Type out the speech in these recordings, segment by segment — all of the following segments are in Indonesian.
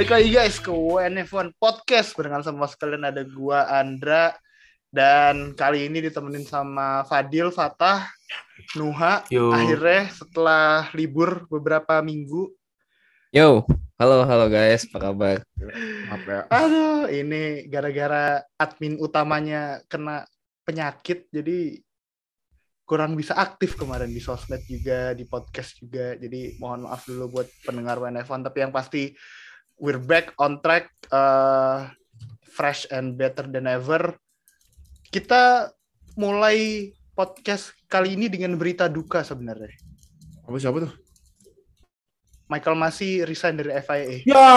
balik lagi guys ke WNF1 Podcast. Barengan sama sekalian ada gua Andra. Dan kali ini ditemenin sama Fadil, Fatah, Nuha. Yo. Akhirnya setelah libur beberapa minggu. Yo, halo halo guys, apa kabar? Maaf ya. Aduh ini gara-gara admin utamanya kena penyakit Jadi kurang bisa aktif kemarin di sosmed juga, di podcast juga. Jadi mohon maaf dulu buat pendengar WNF1 Tapi yang pasti we're back on track uh, fresh and better than ever. Kita mulai podcast kali ini dengan berita duka sebenarnya. Apa siapa tuh? Michael Masi resign dari FIA. Ya.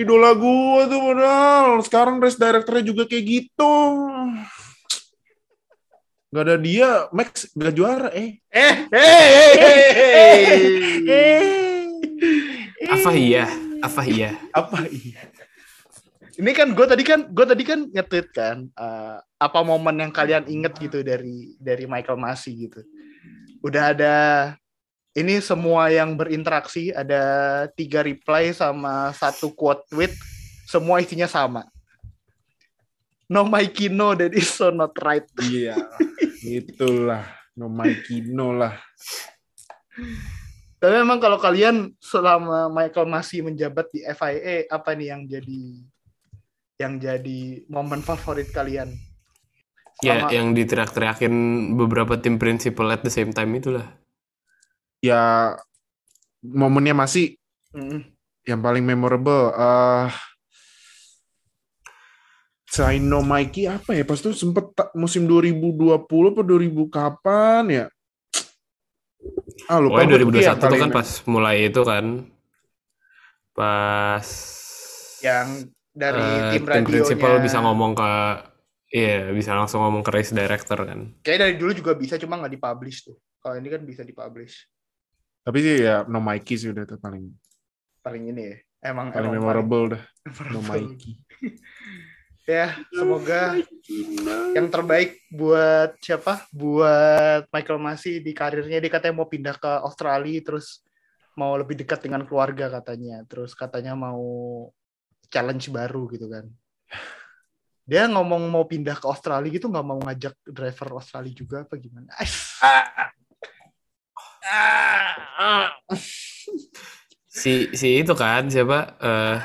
Idola gua tuh padahal. Sekarang race directornya juga kayak gitu. Gak ada dia, Max gak juara eh. Eh, hey, Apa iya? Apa iya? Apa iya? Ini kan gue tadi kan gue tadi kan nge-tweet kan eh, apa momen yang kalian inget gitu dari dari Michael Masi gitu. Udah ada ini semua yang berinteraksi ada tiga reply sama satu quote tweet semua isinya sama. No Mikey no that is so not right. Iya. Itulah. No Mikey, no lah. Tapi memang kalau kalian selama Michael masih menjabat di FIA apa nih yang jadi yang jadi momen favorit kalian? Ya, Sama- yang diteriak-teriakin beberapa tim principal at the same time itulah. Ya momennya masih Mm. yang paling memorable. eh selain No Mikey apa ya? Pas itu sempet musim 2020 apa 2000 kapan ya? Ah, lupa. Iya, 2021 tuh kan paling- pas mulai itu kan. Pas Yang dari eh, tim tim radionya. principal bisa ngomong ke Iya, bisa langsung ngomong ke race director kan. Kayak dari dulu juga bisa cuma nggak dipublish tuh. Kalau ini kan bisa dipublish. Tapi sih ya No Mikey sih udah tuh paling Paling ini ya. Emang paling emang memorable dah. paling No memorable. Mikey. Ya, semoga yang terbaik buat siapa? Buat Michael Masi di karirnya dia katanya mau pindah ke Australia terus mau lebih dekat dengan keluarga katanya. Terus katanya mau challenge baru gitu kan. Dia ngomong mau pindah ke Australia gitu nggak mau ngajak driver Australia juga apa gimana? Ais. Si si itu kan siapa? Eh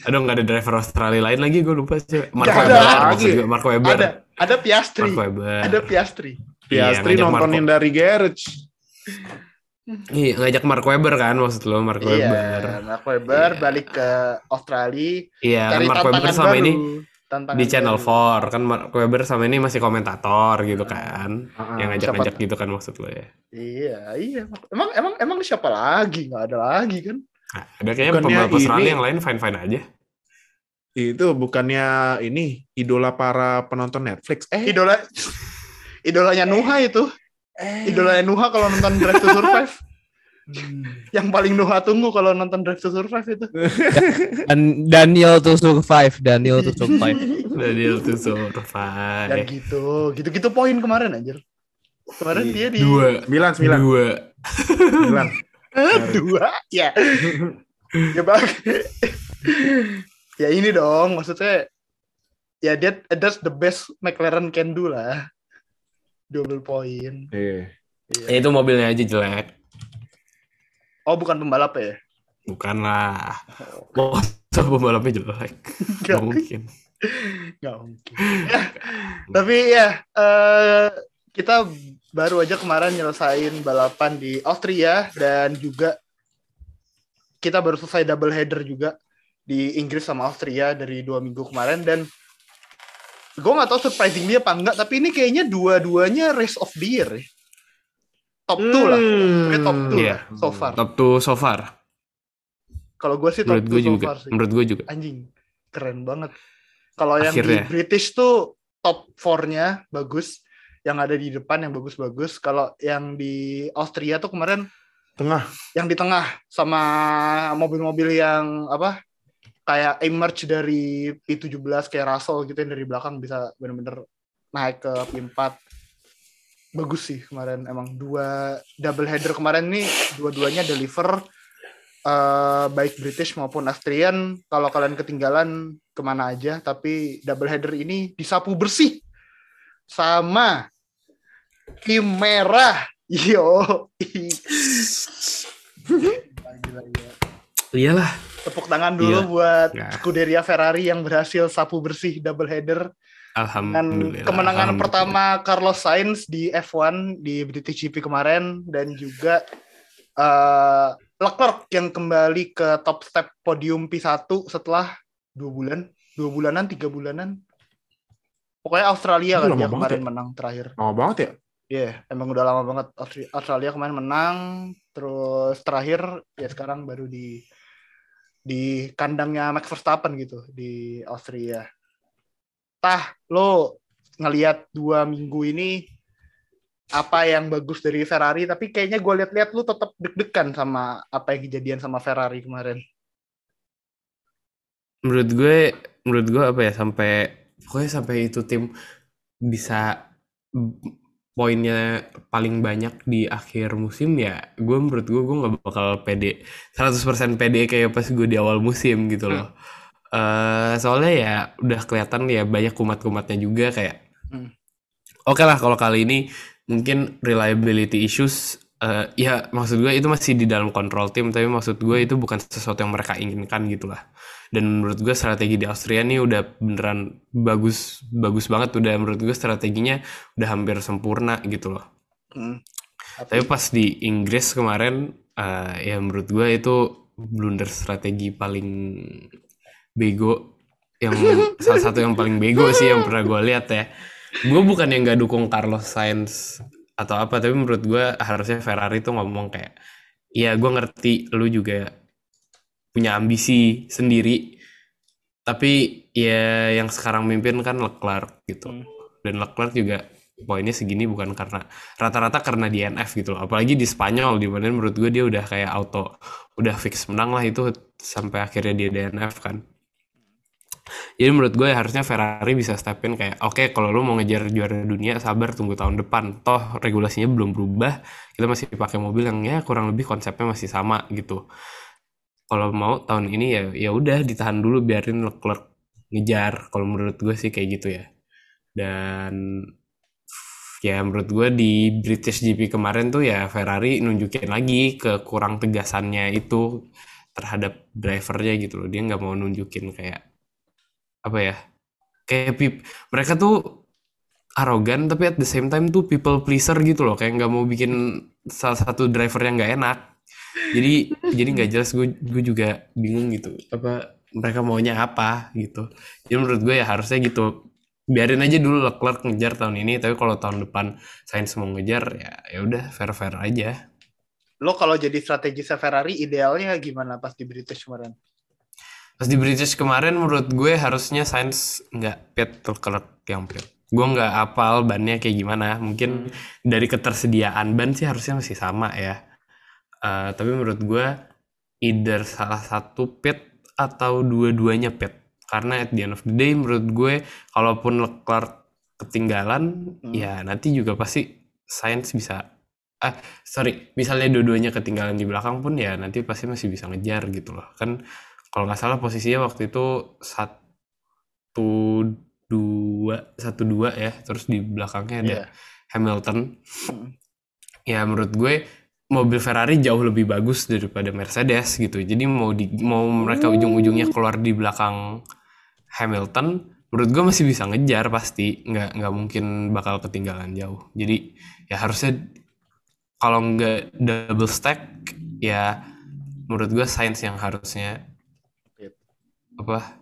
aduh nggak ada driver Australia lain lagi gue lupa sih. Mark Webber ada gue Mark Webber. Ada ada Piastri. Mark Webber. Ada Piastri. Iya, Piastri ngajak nontonin Marco- dari garage. Iya, ngajak Mark Webber kan maksud lo Mark Webber. Iya, Mark Webber Iya. balik ke Australia Iya, cari Mark Webber baru. ini Tantangan di Channel baru. 4 kan Mark Webber sama ini masih komentator gitu kan. Ah, yang ah. ngajak-ngajak gitu kan maksud lo ya. Iya, iya. Emang emang emang siapa lagi? Nggak ada lagi kan? Nah, ada kayaknya pembalap Australia yang lain fine-fine aja. Itu bukannya ini idola para penonton Netflix. Eh, Idola idolanya Nuha itu. eh. Idolanya Nuha kalau nonton Drive to Survive. Yang paling Nuha tunggu kalau nonton Drive to Survive itu. Dan Daniel to survive, Daniel to survive. Daniel tuh Dan survive. gitu. Gitu-gitu poin kemarin anjir. Kemarin dia di Dua. Sembilan, sembilan, Dua. sembilan. dua. Ya. ya bang. ya ini dong, maksudnya ya that that's the best McLaren can do lah. Double poin. Iya. Iya. Ya, itu mobilnya aja jelek. Oh, bukan pembalap ya? Bukan lah. Masa pembalapnya jelek? Gak mungkin. Nggak mungkin. Ya, tapi ya eh, kita baru aja kemarin nyelesain balapan di Austria dan juga kita baru selesai double header juga di Inggris sama Austria dari dua minggu kemarin dan gue nggak tahu surprising dia apa enggak tapi ini kayaknya dua-duanya race of the year ya. Top 2 lah Pokoknya top 2 Iya. lah so far Top 2 so far. kalau gue sih top Menurut 2 gue so juga. far sih Menurut gue juga. anjing keren banget kalau yang di British tuh top 4-nya bagus yang ada di depan yang bagus-bagus kalau yang di Austria tuh kemarin Tengah. yang di tengah sama mobil-mobil yang apa kayak emerge dari P17 kayak Russell gitu yang dari belakang bisa bener-bener naik ke P4 bagus sih kemarin emang dua double header kemarin nih dua-duanya deliver eh, baik British maupun Austrian kalau kalian ketinggalan ke mana aja tapi double header ini disapu bersih sama tim merah yo. Iyalah. tepuk tangan dulu Iya. buat Nah. Scuderia Ferrari yang berhasil sapu bersih double header dan Alhamdulillah. kemenangan Alhamdulillah. pertama Carlos Sainz di F1 di British GP kemarin dan juga eh Leclerc yang kembali ke top step podium P1 setelah dua bulan, dua bulanan, tiga bulanan. Pokoknya Australia Itu kan banget kemarin ya? menang terakhir. Lama banget ya? Iya, emang udah lama banget Australia kemarin menang, terus terakhir ya sekarang baru di di kandangnya Max Verstappen gitu di Austria. Tah, lo ngelihat dua minggu ini apa yang bagus dari Ferrari, tapi kayaknya gue lihat-lihat lu tetap deg-degan sama apa yang kejadian sama Ferrari kemarin. menurut gue menurut gue apa ya sampai pokoknya sampai itu tim bisa poinnya paling banyak di akhir musim ya gue menurut gue gue nggak bakal pede 100% pede kayak pas gue di awal musim gitu loh Eh, soalnya ya udah kelihatan ya banyak kumat-kumatnya juga kayak Hmm. oke lah kalau kali ini mungkin reliability issues eh, ya maksud gue itu masih di dalam kontrol tim tapi maksud gue itu bukan sesuatu yang mereka inginkan gitu lah dan menurut gue strategi di Austria nih udah beneran bagus bagus banget udah menurut gue strateginya udah hampir sempurna gitu loh Hmm. tapi pas di Inggris kemarin eh, ya menurut gue itu blunder strategi paling bego yang salah satu yang paling bego sih yang pernah gue lihat ya. Gue bukan yang gak dukung Carlos Sainz atau apa tapi menurut gue harusnya Ferrari tuh ngomong kayak ya gue ngerti lu juga punya ambisi sendiri tapi ya yang sekarang mimpin kan Leclerc gitu. Hmm. dan Leclerc juga poinnya segini bukan karena rata-rata karena DNF gitu loh apalagi di Spanyol di mana menurut gue dia udah kayak auto udah fix menang lah itu sampai akhirnya dia DNF kan jadi menurut gue harusnya Ferrari bisa step in kayak oke kalau lu mau ngejar juara dunia sabar tunggu tahun depan. Toh regulasinya belum berubah kita masih pakai mobil yang ya kurang lebih konsepnya masih sama gitu. Kalau mau tahun ini ya ya udah ditahan dulu biarin Leclerc ngejar. Kalau menurut gue sih kayak gitu ya. Dan ya menurut gue di British GP kemarin tuh ya Ferrari nunjukin lagi kekurang tegasannya itu terhadap drivernya gitu loh. Dia nggak mau nunjukin kayak apa ya kayak pip mereka tuh arogan tapi at the same time tuh people pleaser gitu loh. Kayak nggak mau bikin salah satu driver yang nggak enak. Jadi jadi nggak jelas gue gue juga bingung gitu. Apa mereka maunya apa gitu. Jadi menurut gue ya harusnya gitu biarin aja dulu Leclerc ngejar tahun ini tapi kalau tahun depan Sainz mau ngejar ya ya udah fair fair aja. Lo kalau jadi strategi Ferrari idealnya gimana pas di British kemarin? Pas di British kemarin menurut gue harusnya Sainz nggak pit Leclerc yang pit gue nggak apal bannya kayak gimana. Mungkin dari ketersediaan ban sih harusnya masih sama ya. Eh, tapi menurut gue either salah satu pit atau dua-duanya pit karena at the end of the day menurut gue kalaupun Leclerc ketinggalan Hmm. ya nanti juga pasti Sainz bisa ah sorry misalnya dua-duanya ketinggalan di belakang pun ya nanti pasti masih bisa ngejar gitu loh. Kan kalau nggak salah posisinya waktu itu satu dua satu dua ya terus di belakangnya ada Iya. Hamilton Hmm. ya menurut gue mobil Ferrari jauh lebih bagus daripada Mercedes gitu jadi mau di mau mereka ujung-ujungnya keluar di belakang Hamilton menurut gue masih bisa ngejar pasti nggak nggak mungkin bakal ketinggalan jauh jadi ya harusnya kalau nggak double stack ya menurut gue Sainz yang harusnya. Apa?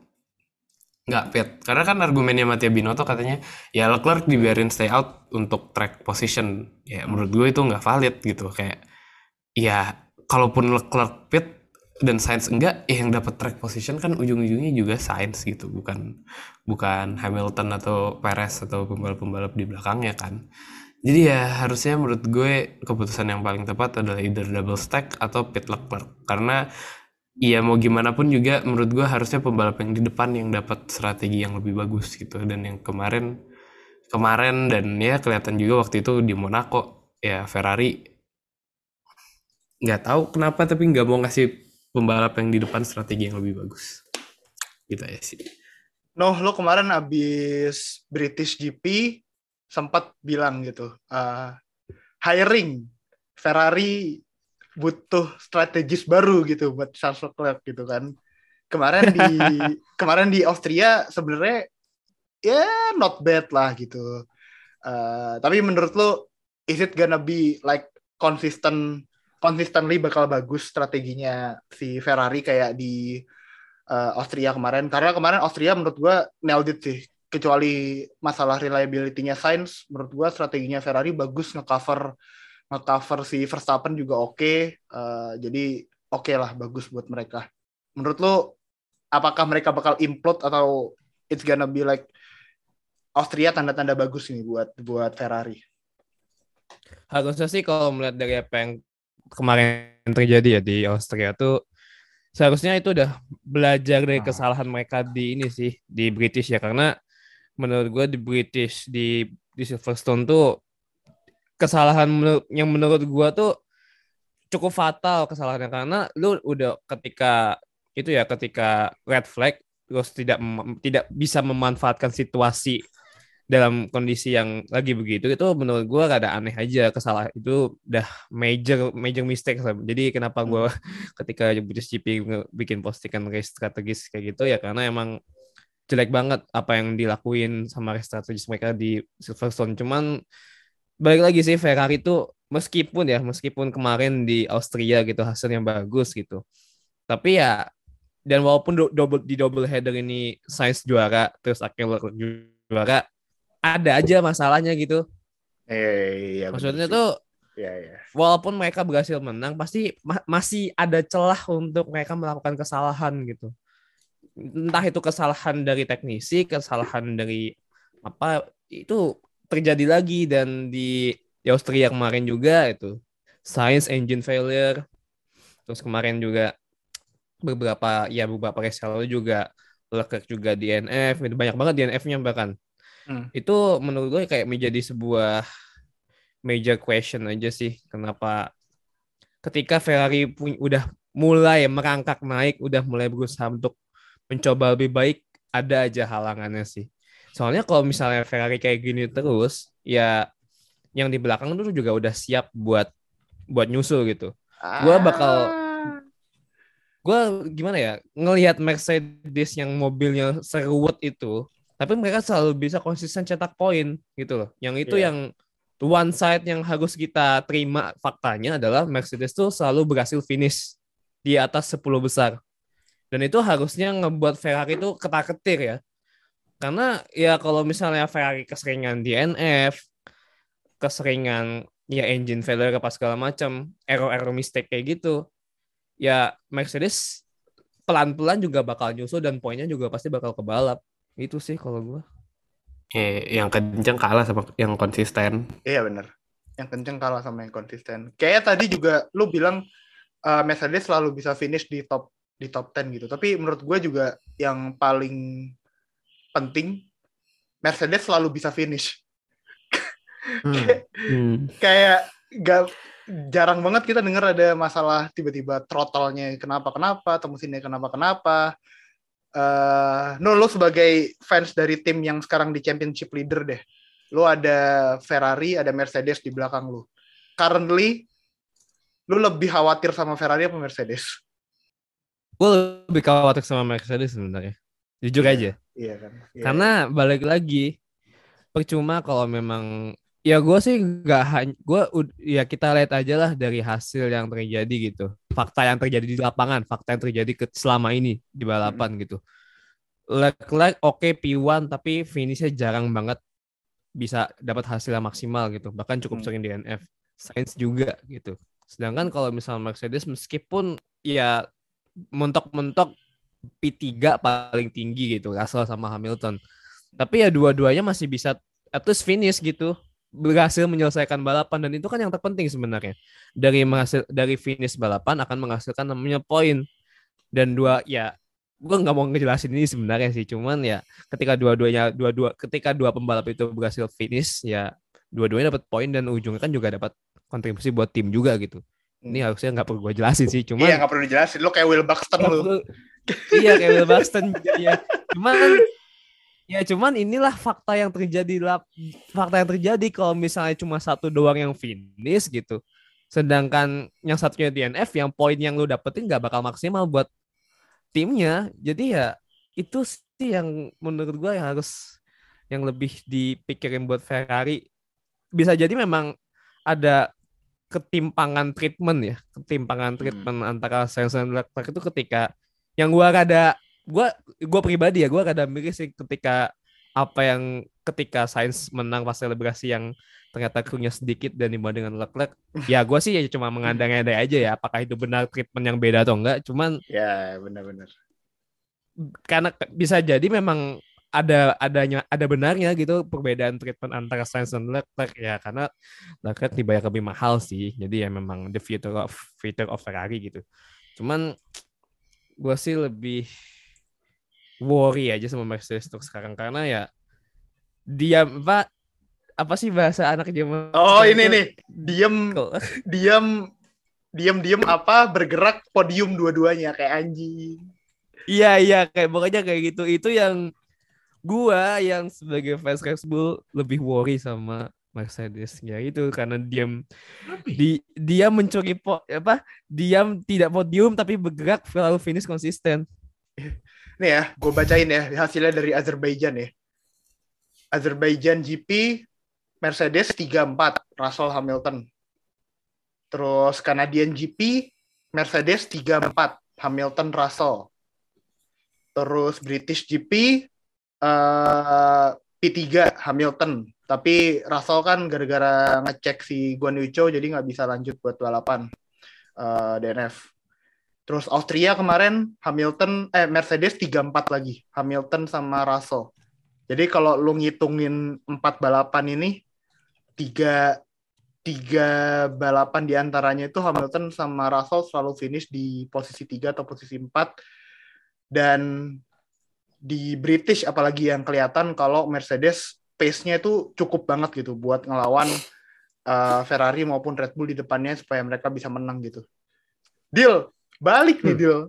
Nggak pit karena kan argumennya Mattia Binotto katanya ya Leclerc dibiarin stay out untuk track position. Ya menurut gue itu nggak valid gitu. Kayak ya kalaupun Leclerc pit dan Sainz enggak ya yang dapat track position kan ujung-ujungnya juga Sainz gitu. Bukan bukan Hamilton atau Perez atau pembalap-pembalap di belakangnya kan. Jadi ya harusnya menurut gue keputusan yang paling tepat adalah either double stack atau pit Leclerc. Karena Iya mau gimana pun juga menurut gue harusnya pembalap yang di depan yang dapat strategi yang lebih bagus gitu. Dan yang kemarin kemarin dan ya kelihatan juga waktu itu di Monaco ya Ferrari. Nggak tahu kenapa tapi nggak mau ngasih pembalap yang di depan strategi yang lebih bagus. Gitu ya sih. Noh, lo kemarin abis British GP sempat bilang gitu, uh, hiring Ferrari butuh strategis baru gitu buat Charles Leclerc gitu kan. Kemarin di kemarin di Austria sebenarnya ya not bad lah gitu. Uh, tapi menurut lo is it gonna be like consistent consistently bakal bagus strateginya si Ferrari kayak di uh, Austria kemarin karena kemarin Austria menurut gue nailed it sih kecuali masalah reliability-nya Sainz menurut gue strateginya Ferrari bagus ngecover ngecover si Verstappen juga oke okay. uh, jadi oke okay lah bagus buat mereka. Menurut lo apakah mereka bakal implode atau it's gonna be like Austria tanda-tanda bagus ini buat buat Ferrari? Harusnya sih kalau melihat dari apa yang kemarin terjadi ya di Austria tuh seharusnya itu udah belajar dari kesalahan mereka di ini sih di British ya. Karena menurut gue di British di di Silverstone tuh kesalahan menur yang menurut gue tuh cukup fatal kesalahannya. Karena lu udah ketika itu ya ketika red flag terus tidak tidak bisa memanfaatkan situasi dalam kondisi yang lagi begitu itu menurut gue rada aneh aja. Kesalahan itu udah major major mistake jadi kenapa gue ketika British GP bikin postingan race strategis kayak gitu ya karena emang jelek banget apa yang dilakuin sama strategis mereka di Silverstone. Cuman balik lagi sih Ferrari itu meskipun ya meskipun kemarin di Austria gitu hasilnya bagus gitu tapi ya dan walaupun double di double header ini Sainz juara terus akhirnya juara ada aja masalahnya gitu. Eh, iya, Maksudnya tuh ya, ya. walaupun mereka berhasil menang pasti ma masih ada celah untuk mereka melakukan kesalahan gitu. Entah itu kesalahan dari teknisi, kesalahan dari apa itu terjadi lagi dan di, di Austria kemarin juga itu science engine failure. Terus kemarin juga beberapa ya beberapa race juga Leclerc juga DNF itu banyak banget DNF-nya bahkan Hmm. Itu menurut gue kayak menjadi sebuah major question aja sih kenapa ketika Ferrari pun udah mulai merangkak naik, udah mulai berusaha untuk mencoba lebih baik, ada aja halangannya sih. Soalnya kalau misalnya Ferrari kayak gini terus, ya yang di belakang itu juga udah siap buat buat nyusul gitu. Ah. Gue bakal gue gimana ya ngelihat Mercedes yang mobilnya seruat itu tapi mereka selalu bisa konsisten cetak poin gitu loh. Yang itu yeah. yang one side yang harus kita terima faktanya adalah Mercedes tuh selalu berhasil finish di atas 10 besar. Dan itu harusnya ngebuat Ferrari itu ketar-ketir ya. Karena ya kalau misalnya Ferrari keseringan DNF, keseringan ya engine failure apa segala macam, error-error mistake kayak gitu, ya Mercedes pelan-pelan juga bakal nyusul dan poinnya juga pasti bakal kebalap. Itu sih kalau gue. Eh, yang kenceng kalah sama yang konsisten. Iya bener. Yang kenceng kalah sama yang konsisten. Kayak tadi juga lu bilang uh, Mercedes selalu bisa finish di top di top 10 gitu. Tapi menurut gue juga yang paling penting. Mercedes selalu bisa finish. hmm. hmm. Kayak gak jarang banget kita dengar ada masalah tiba-tiba throttle-nya kenapa kenapa atau mesinnya kenapa kenapa uh, no lo sebagai fans dari tim yang sekarang di championship leader deh lo ada Ferrari ada Mercedes di belakang lo. Currently lo lebih khawatir sama Ferrari apa Mercedes? Gue lebih khawatir sama Mercedes sebenarnya. Jujur yeah, aja iya kan yeah. karena balik lagi percuma kalau memang ya gue sih nggak hanya gue ya kita lihat aja lah dari hasil yang terjadi gitu fakta yang terjadi di lapangan fakta yang terjadi ke, selama ini di balapan hmm. gitu Leclerc oke okay, P1 tapi finishnya jarang banget bisa dapat hasil yang maksimal gitu bahkan cukup hmm. sering DNF Sainz juga gitu sedangkan kalau misalnya Mercedes meskipun ya mentok-mentok P3 paling tinggi gitu Russell sama Hamilton. Tapi ya dua-duanya masih bisa at least finish gitu berhasil menyelesaikan balapan. Dan itu kan yang terpenting sebenarnya. Dari menghasil dari finish balapan akan menghasilkan namanya poin. Dan dua ya gue nggak mau ngejelasin ini sebenarnya sih. Cuman ya ketika dua-duanya dua-dua ketika dua pembalap itu berhasil finish ya dua-duanya dapat poin dan ujungnya kan juga dapat kontribusi buat tim juga gitu. Ini harusnya nggak perlu gue jelasin sih cuman Iya nggak perlu dijelasin. Lo kayak Will Buxton lu. perlu- iya kayak Will Buxton ya. Cuman ya cuman inilah fakta yang terjadi lah fakta yang terjadi kalau misalnya cuma satu doang yang finish gitu. Sedangkan yang satunya DNF yang poin yang lu dapetin nggak bakal maksimal buat timnya. Jadi ya itu sih yang menurut gua yang harus yang lebih dipikirin buat Ferrari. Bisa jadi memang ada ketimpangan treatment ya. Ketimpangan treatment antara Sainz dan Leclerc itu ketika yang gua rada gua gua pribadi ya gua rada miris sih ketika apa yang ketika Sainz menang pas selebrasi yang ternyata krunya sedikit dan dibanding dengan Leclerc ya gua sih ya cuma mengandang-andai aja ya apakah itu benar treatment yang beda atau enggak. Cuman Ya benar-benar. karena bisa jadi memang ada adanya ada benarnya gitu perbedaan treatment antara Sainz dan Leclerc ya karena Leclerc dibayar lebih mahal sih. Jadi ya memang the future of future of Ferrari gitu. Cuman gue sih lebih worry aja sama Mercedes untuk sekarang karena ya dia apa apa sih bahasa anak zaman Oh ini nih diem Kok- diem diem diem apa bergerak podium dua-duanya kayak anjing. Iya iya kayak pokoknya kayak gitu. Itu yang gua yang sebagai fans Red Bull lebih worry sama Mercedes ya itu karena diam di dia mencuri po, apa diam tidak podium tapi bergerak selalu finish konsisten. Nih ya, gue bacain ya hasilnya dari Azerbaijan ya. Azerbaijan GP Mercedes 34 Russell Hamilton. Terus Canadian GP Mercedes 34 Hamilton Russell. Terus British GP eh, P3 Hamilton. Tapi Russell kan gara-gara ngecek si Guan Yu Zhou jadi nggak bisa lanjut buat balapan eh, DNF. Terus Austria kemarin Hamilton eh Mercedes 34 lagi. Hamilton sama Russell. Jadi kalau lu ngitungin empat balapan ini tiga tiga balapan di antaranya itu Hamilton sama Russell selalu finish di posisi tiga atau posisi empat dan di British apalagi yang kelihatan kalau Mercedes pace-nya itu cukup banget gitu buat ngelawan uh, Ferrari maupun Red Bull di depannya supaya mereka bisa menang gitu. Deal, balik nih Hmm. deal.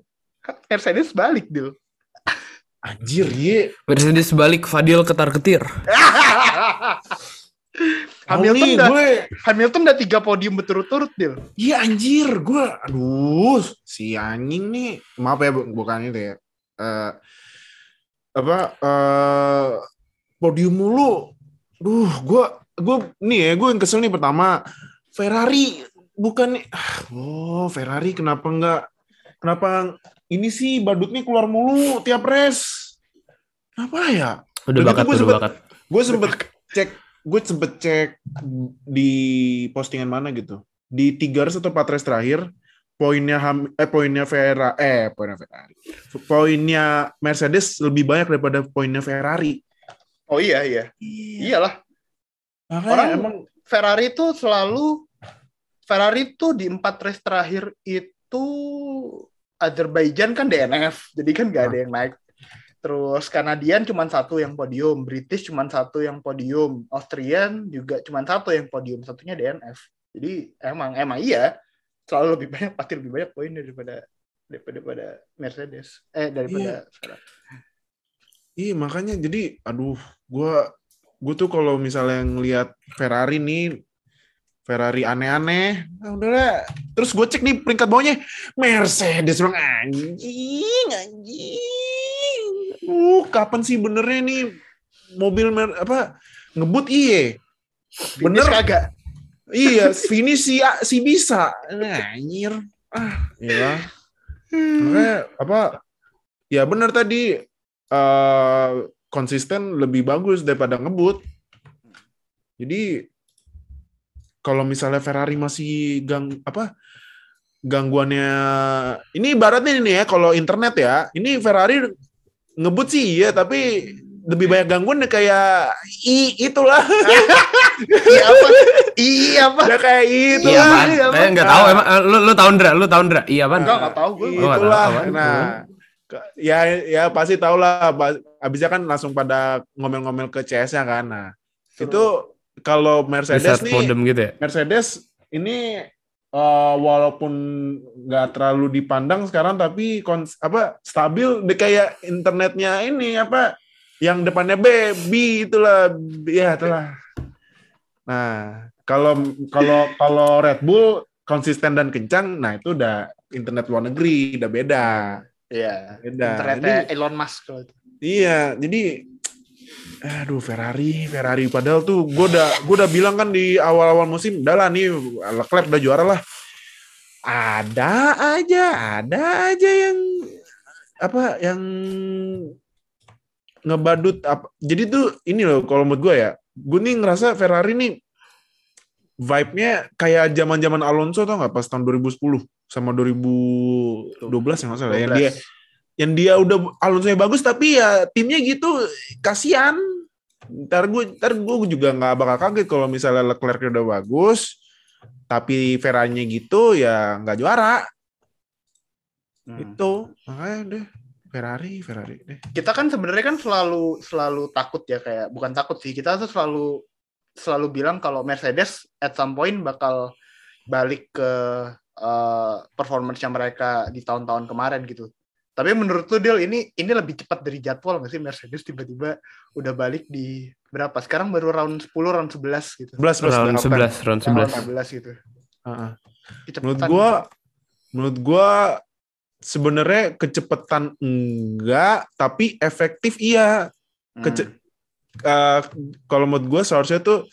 Mercedes balik deal. Anjir, ye. Mercedes balik Fadil ketar-ketir. Hamilton udah gue. Hamilton udah tiga podium berturut-turut deal. Iya anjir, gue. Aduh, si anjing nih. Maaf ya, bu- bukan itu ya. Eh apa? eh podium mulu. Duh, gue, gue nih ya, gue yang kesel nih pertama. Ferrari bukan ah, Oh, Ferrari kenapa enggak? Kenapa ini sih badutnya keluar mulu tiap race? Kenapa ya? Udah Udah bakat, gitu gue udah sempet- bakat. gue sempet cek gue sempet cek di postingan mana gitu di tiga race atau empat race terakhir poinnya Ham- eh poinnya Ferrari eh poinnya Ferrari poinnya Mercedes lebih banyak daripada poinnya Ferrari Oh iya iya. Iyalah. makanya Orang- emang Ferrari itu selalu Ferrari itu di empat race terakhir itu Azerbaijan kan DNF, jadi kan nggak ada yang naik. Terus Kanadian cuma satu yang podium, British cuma satu yang podium, Austrian juga cuma satu yang podium, satunya DNF. Jadi emang emang iya selalu lebih banyak pasti lebih banyak poin daripada daripada pada Mercedes eh daripada Ferrari. Iya makanya jadi aduh gue gue tuh kalau misalnya ngelihat Ferrari nih Ferrari aneh-aneh nah, udah terus gue cek nih peringkat bawahnya Mercedes bang. Anjing anjing. Uh kapan sih benernya nih mobil mer apa ngebut? Iye Bener. kagak? iya finish si si bisa. Nah, anjir. Ah ya makanya apa ya bener tadi eh konsisten lebih bagus daripada ngebut jadi kalau misalnya Ferrari masih gang apa gangguannya ini ibaratnya ini ya kalau internet ya ini Ferrari ngebut sih ya tapi lebih banyak gangguan deh kayak i itulah Iya apa? Iya apa? ya kayak itu Iya, lah iya, Eh, nggak tahu emang. Eh, Lu, lu tahu Ndra? Lu tahu Ndra? Iya, apaan? Enggak, nggak tahu gue. Itulah nah Ya ya pasti tau lah. Abisnya kan langsung pada ngomel-ngomel ke CS-nya kan. Nah, itu kalau Mercedes Bisa nih gitu ya. Mercedes ini eh, walaupun nggak terlalu dipandang sekarang tapi kons apa stabil deh kayak internetnya ini apa yang depannya B B itulah ya itulah. Nah kalau kalau kalau Red Bull konsisten dan kencang, nah itu udah internet luar negeri udah beda. Iya. Beda. Internetnya Elon Musk kalau itu. Iya, jadi aduh Ferrari, Ferrari padahal tuh gue udah gue udah bilang kan di awal-awal musim, udah lah nih Leclerc udah juara lah. Ada aja, ada aja yang apa yang ngebadut apa. Jadi tuh ini loh kalau menurut gue ya, gue nih ngerasa Ferrari nih vibe-nya kayak zaman-zaman Alonso tau nggak pas tahun 2010 sama 2012 yang nggak salah yang dia 12. yang dia udah Alonso bagus tapi ya timnya gitu kasihan ntar gue ntar gue juga nggak bakal kaget kalau misalnya Leclerc udah bagus tapi Ferrari-nya gitu ya nggak juara Hmm. itu makanya deh Ferrari Ferrari deh kita kan sebenarnya kan selalu selalu takut ya kayak bukan takut sih kita tuh selalu selalu bilang kalau Mercedes at some point bakal balik ke eh, performance-nya mereka di tahun-tahun kemarin gitu. Tapi menurut lu Del ini ini lebih cepat dari jadwal nggak sih Mercedes tiba-tiba udah balik di berapa? Sekarang baru round 10 round 11 gitu. 11 plus Round 11, round Round 11. 11 gitu. Heeh. Kecepatan. menurut gua menurut gua sebenarnya kecepatan enggak tapi efektif iya Hmm. eh, kalau menurut gue seharusnya tuh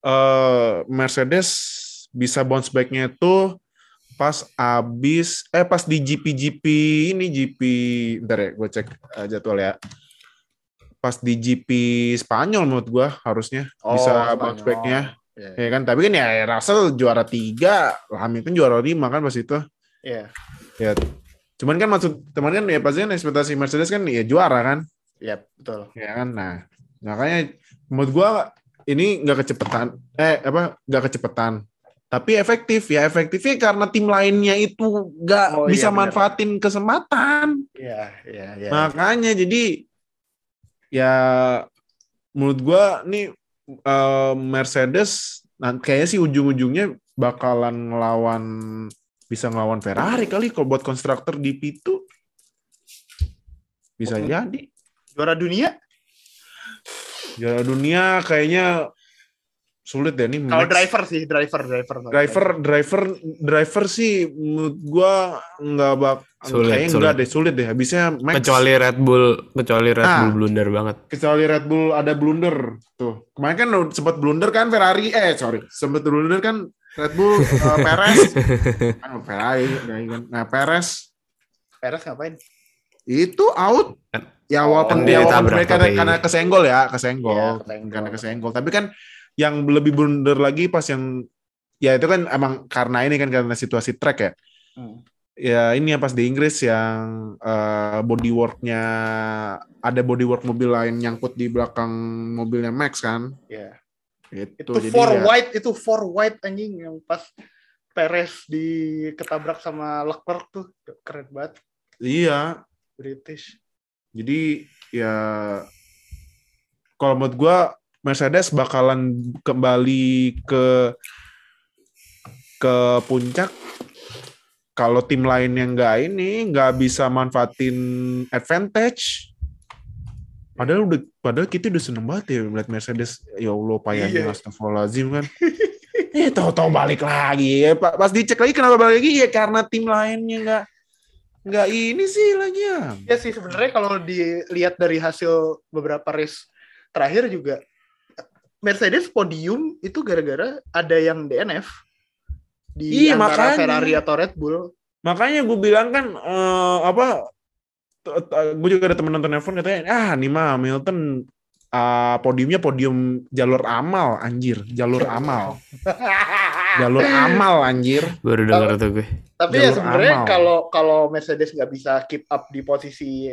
eh, Mercedes bisa bounce back-nya tuh pas abis eh pas di GP GP ini GP bentar ya gue cek eh, jadwal ya. Pas di GP Spanyol menurut gue harusnya Oh, bisa bounce back-nya. Iya. ya kan? Tapi kan ya Russell juara tiga Hamilton juara lima kan pas itu. Iya. ya cuman kan maksud teman kan ya pasti kan ekspektasi Mercedes kan ya juara kan? Iya, betul. ya kan? Nah makanya menurut gua ini nggak kecepatan eh apa nggak kecepatan tapi efektif ya efektifnya karena tim lainnya itu nggak Oh, iya, bisa benar. manfaatin kesempatan Iya, iya, iya. makanya jadi ya menurut gua nih eh, Mercedes nah, kayaknya sih ujung-ujungnya bakalan ngelawan bisa ngelawan Ferrari kali kalau buat konstruktor di P2 bisa Oke. jadi Juara dunia juara dunia kayaknya sulit deh nih kalau driver sih, driver, driver. driver driver driver sih menurut gua nggak bak Sulit, kayaknya sulit. enggak deh sulit deh habisnya Max Kecuali Red Bull, kecuali Red Ah. Bull blunder banget. kecuali Red Bull ada blunder tuh kemarin kan sempat blunder kan Ferrari eh sorry sempat blunder kan Red Bull eh, Perez kan Ferrari kan. nah Perez Perez ngapain? itu out Kan- ya Oh, walaupun dia ya walaupun tabrak mereka tapi- karena kesenggol ya kesenggol Iya, kesenggol. karena kesenggol tapi kan yang lebih blunder lagi pas yang ya itu kan emang karena ini kan karena situasi track ya Hmm. ya ini yang pas di Inggris yang eh, bodyworknya ada bodywork mobil lain nyangkut di belakang mobilnya Max kan Iya. itu, Itu jadi four ya- white, itu four white anjing yang pas Perez di ketabrak sama Leclerc tuh keren banget iya British. jadi ya kalau menurut gua Mercedes bakalan kembali ke ke puncak kalau tim lain yang nggak ini nggak bisa manfaatin advantage. Padahal udah padahal kita udah seneng banget ya melihat Mercedes. Ya Allah payahnya Iya. astagfirullahaladzim kan? Eh tahu-tahu balik lagi. Ya Pak. pas dicek lagi kenapa balik lagi? Ya karena tim lainnya nggak nggak ini sih lagi ya. Ya sih sebenarnya kalau dilihat dari hasil beberapa race terakhir juga Mercedes podium itu gara-gara ada yang DNF di Iya, antara makanya. Ferrari atau Red Bull. makanya gue bilang kan eh, apa gue juga ada temen nonton F1 katanya ah nih mah Hamilton ah, podiumnya podium jalur amal anjir jalur amal jalur amal anjir Baru denger tuh gue. Tapi ya Jalur sebenarnya amal. kalau kalau Mercedes nggak bisa keep up di posisi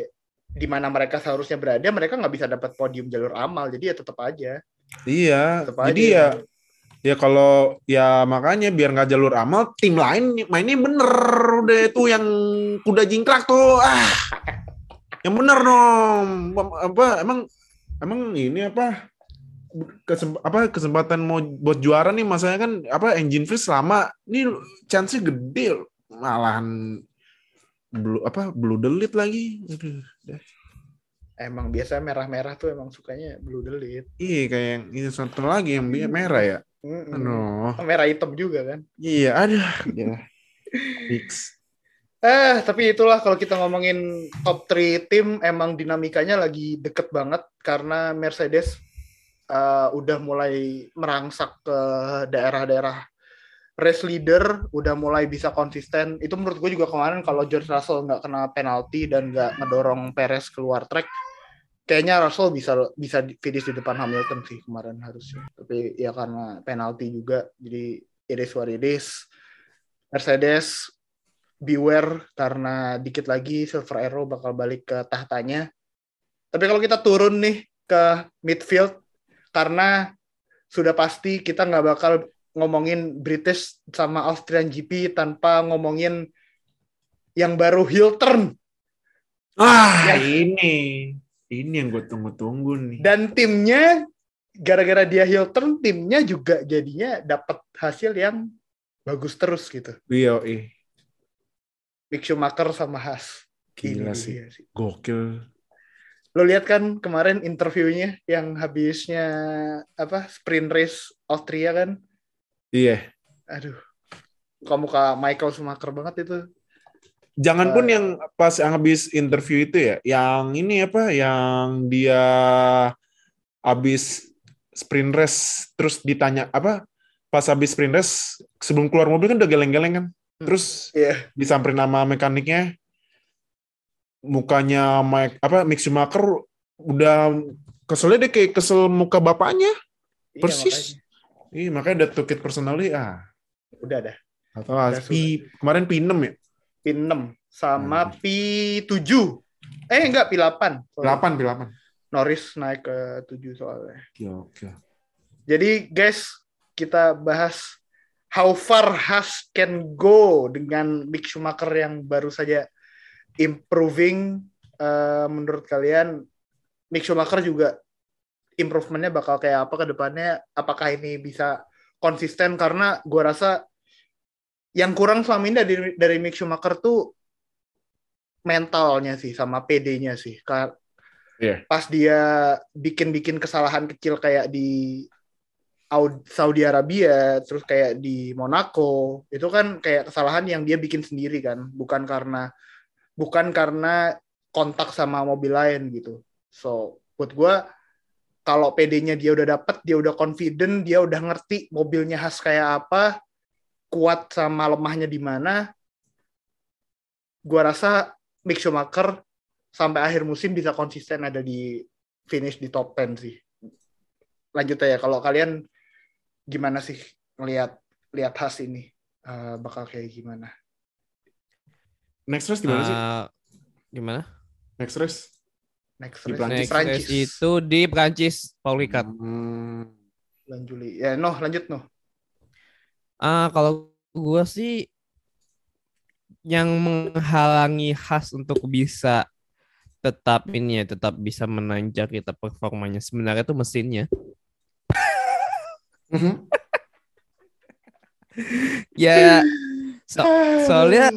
di mana mereka seharusnya berada, mereka nggak bisa dapat podium jalur amal. Jadi ya tetap aja. iya Tetap jadi aja. ya Ya kalau ya makanya biar nggak jalur amal, tim lain mainnya bener udah itu yang kuda jingkrak tuh. Ah. Yang bener dong. Apa emang emang ini apa kesem- apa kesempatan mau buat juara nih masanya kan apa engine freeze lama ini chance-nya gede malahan blue apa blue delete lagi Aduh. Emang biasa merah-merah tuh emang sukanya blue delete. iya kayak yang ini satu lagi yang merah ya Mm-mm. aduh Merah hitam juga kan. iya ada ya fix Eh, tapi itulah kalau kita ngomongin top 3 tim emang dinamikanya lagi deket banget karena Mercedes eh, udah mulai merangsak ke daerah-daerah race leader, udah mulai bisa konsisten. Itu menurut gue juga kemarin kalau George Russell nggak kena penalti dan nggak ngedorong Perez keluar track, kayaknya Russell bisa bisa finish di depan Hamilton sih kemarin harusnya. Tapi ya karena penalti juga, jadi it is what. Mercedes beware karena dikit lagi Silver Arrow bakal balik ke tahtanya. Tapi kalau kita turun nih ke midfield karena sudah pasti kita nggak bakal ngomongin British sama Austrian GP tanpa ngomongin yang baru heel turn ah Ya. ini ini yang gue tunggu-tunggu nih dan timnya gara-gara dia heel turn timnya juga jadinya dapat hasil yang bagus terus gitu. iya eh Mick Schumacher sama Haas. gila Ini sih dia sih. gokil Lo lihat kan kemarin interviewnya yang habisnya apa sprint race Austria kan? Iya Aduh, muka-muka Michael Schumacher banget itu. Jangan pun Eh. yang pas yang habis interview itu ya, yang ini apa, yang dia habis sprint race terus ditanya apa, pas habis sprint race sebelum keluar mobil kan udah geleng-geleng kan, Hmm. terus Iya. disamperin nama mekaniknya, mukanya Mike apa Mick Schumacher udah keselnya deh kayak kesel muka bapaknya, Iya, persis. Ih makanya udah took it personally ah. Udah dah. Atau ah, Udah P, kemarin P6 ya? P6 sama Hmm. P7. Eh enggak P8. Sorry. P8, P8. Norris naik ke 7 soalnya. Oke. Jadi guys, kita bahas how far Haas can go dengan Mick Schumacher yang baru saja improving. Eh, menurut kalian Mick Schumacher juga improvementnya bakal kayak apa ke depannya? Apakah ini bisa konsisten? Karena gua rasa yang kurang selama ini dari dari Mick Schumacher tuh mentalnya sih sama PD-nya sih. Iya. Pas dia bikin-bikin kesalahan kecil kayak di Au- Saudi Arabia, terus kayak di Monaco, itu kan kayak kesalahan yang dia bikin sendiri kan, bukan karena bukan karena kontak sama mobil lain gitu. So, buat gua kalau PD-nya dia udah dapet, dia udah confident, dia udah ngerti mobilnya khas kayak apa, kuat sama lemahnya di mana. Gua rasa Mick Schumacher sampai akhir musim bisa konsisten ada di finish di top 10 sih. Lanjut aja kalau kalian gimana sih ngelihat lihat Haas ini Eh, bakal kayak gimana? Next race di mana sih? Eh, gimana? Next race? Next Di race Prancis. Next race itu di Prancis, Paul Ricard. Hmm. bulan Juli. Ya, noh lanjut noh. Ah, kalau gua sih yang menghalangi khas untuk bisa tetap ini ya, tetap bisa menanjak kita performanya sebenarnya itu mesinnya. Mhm. Ya, so- soalnya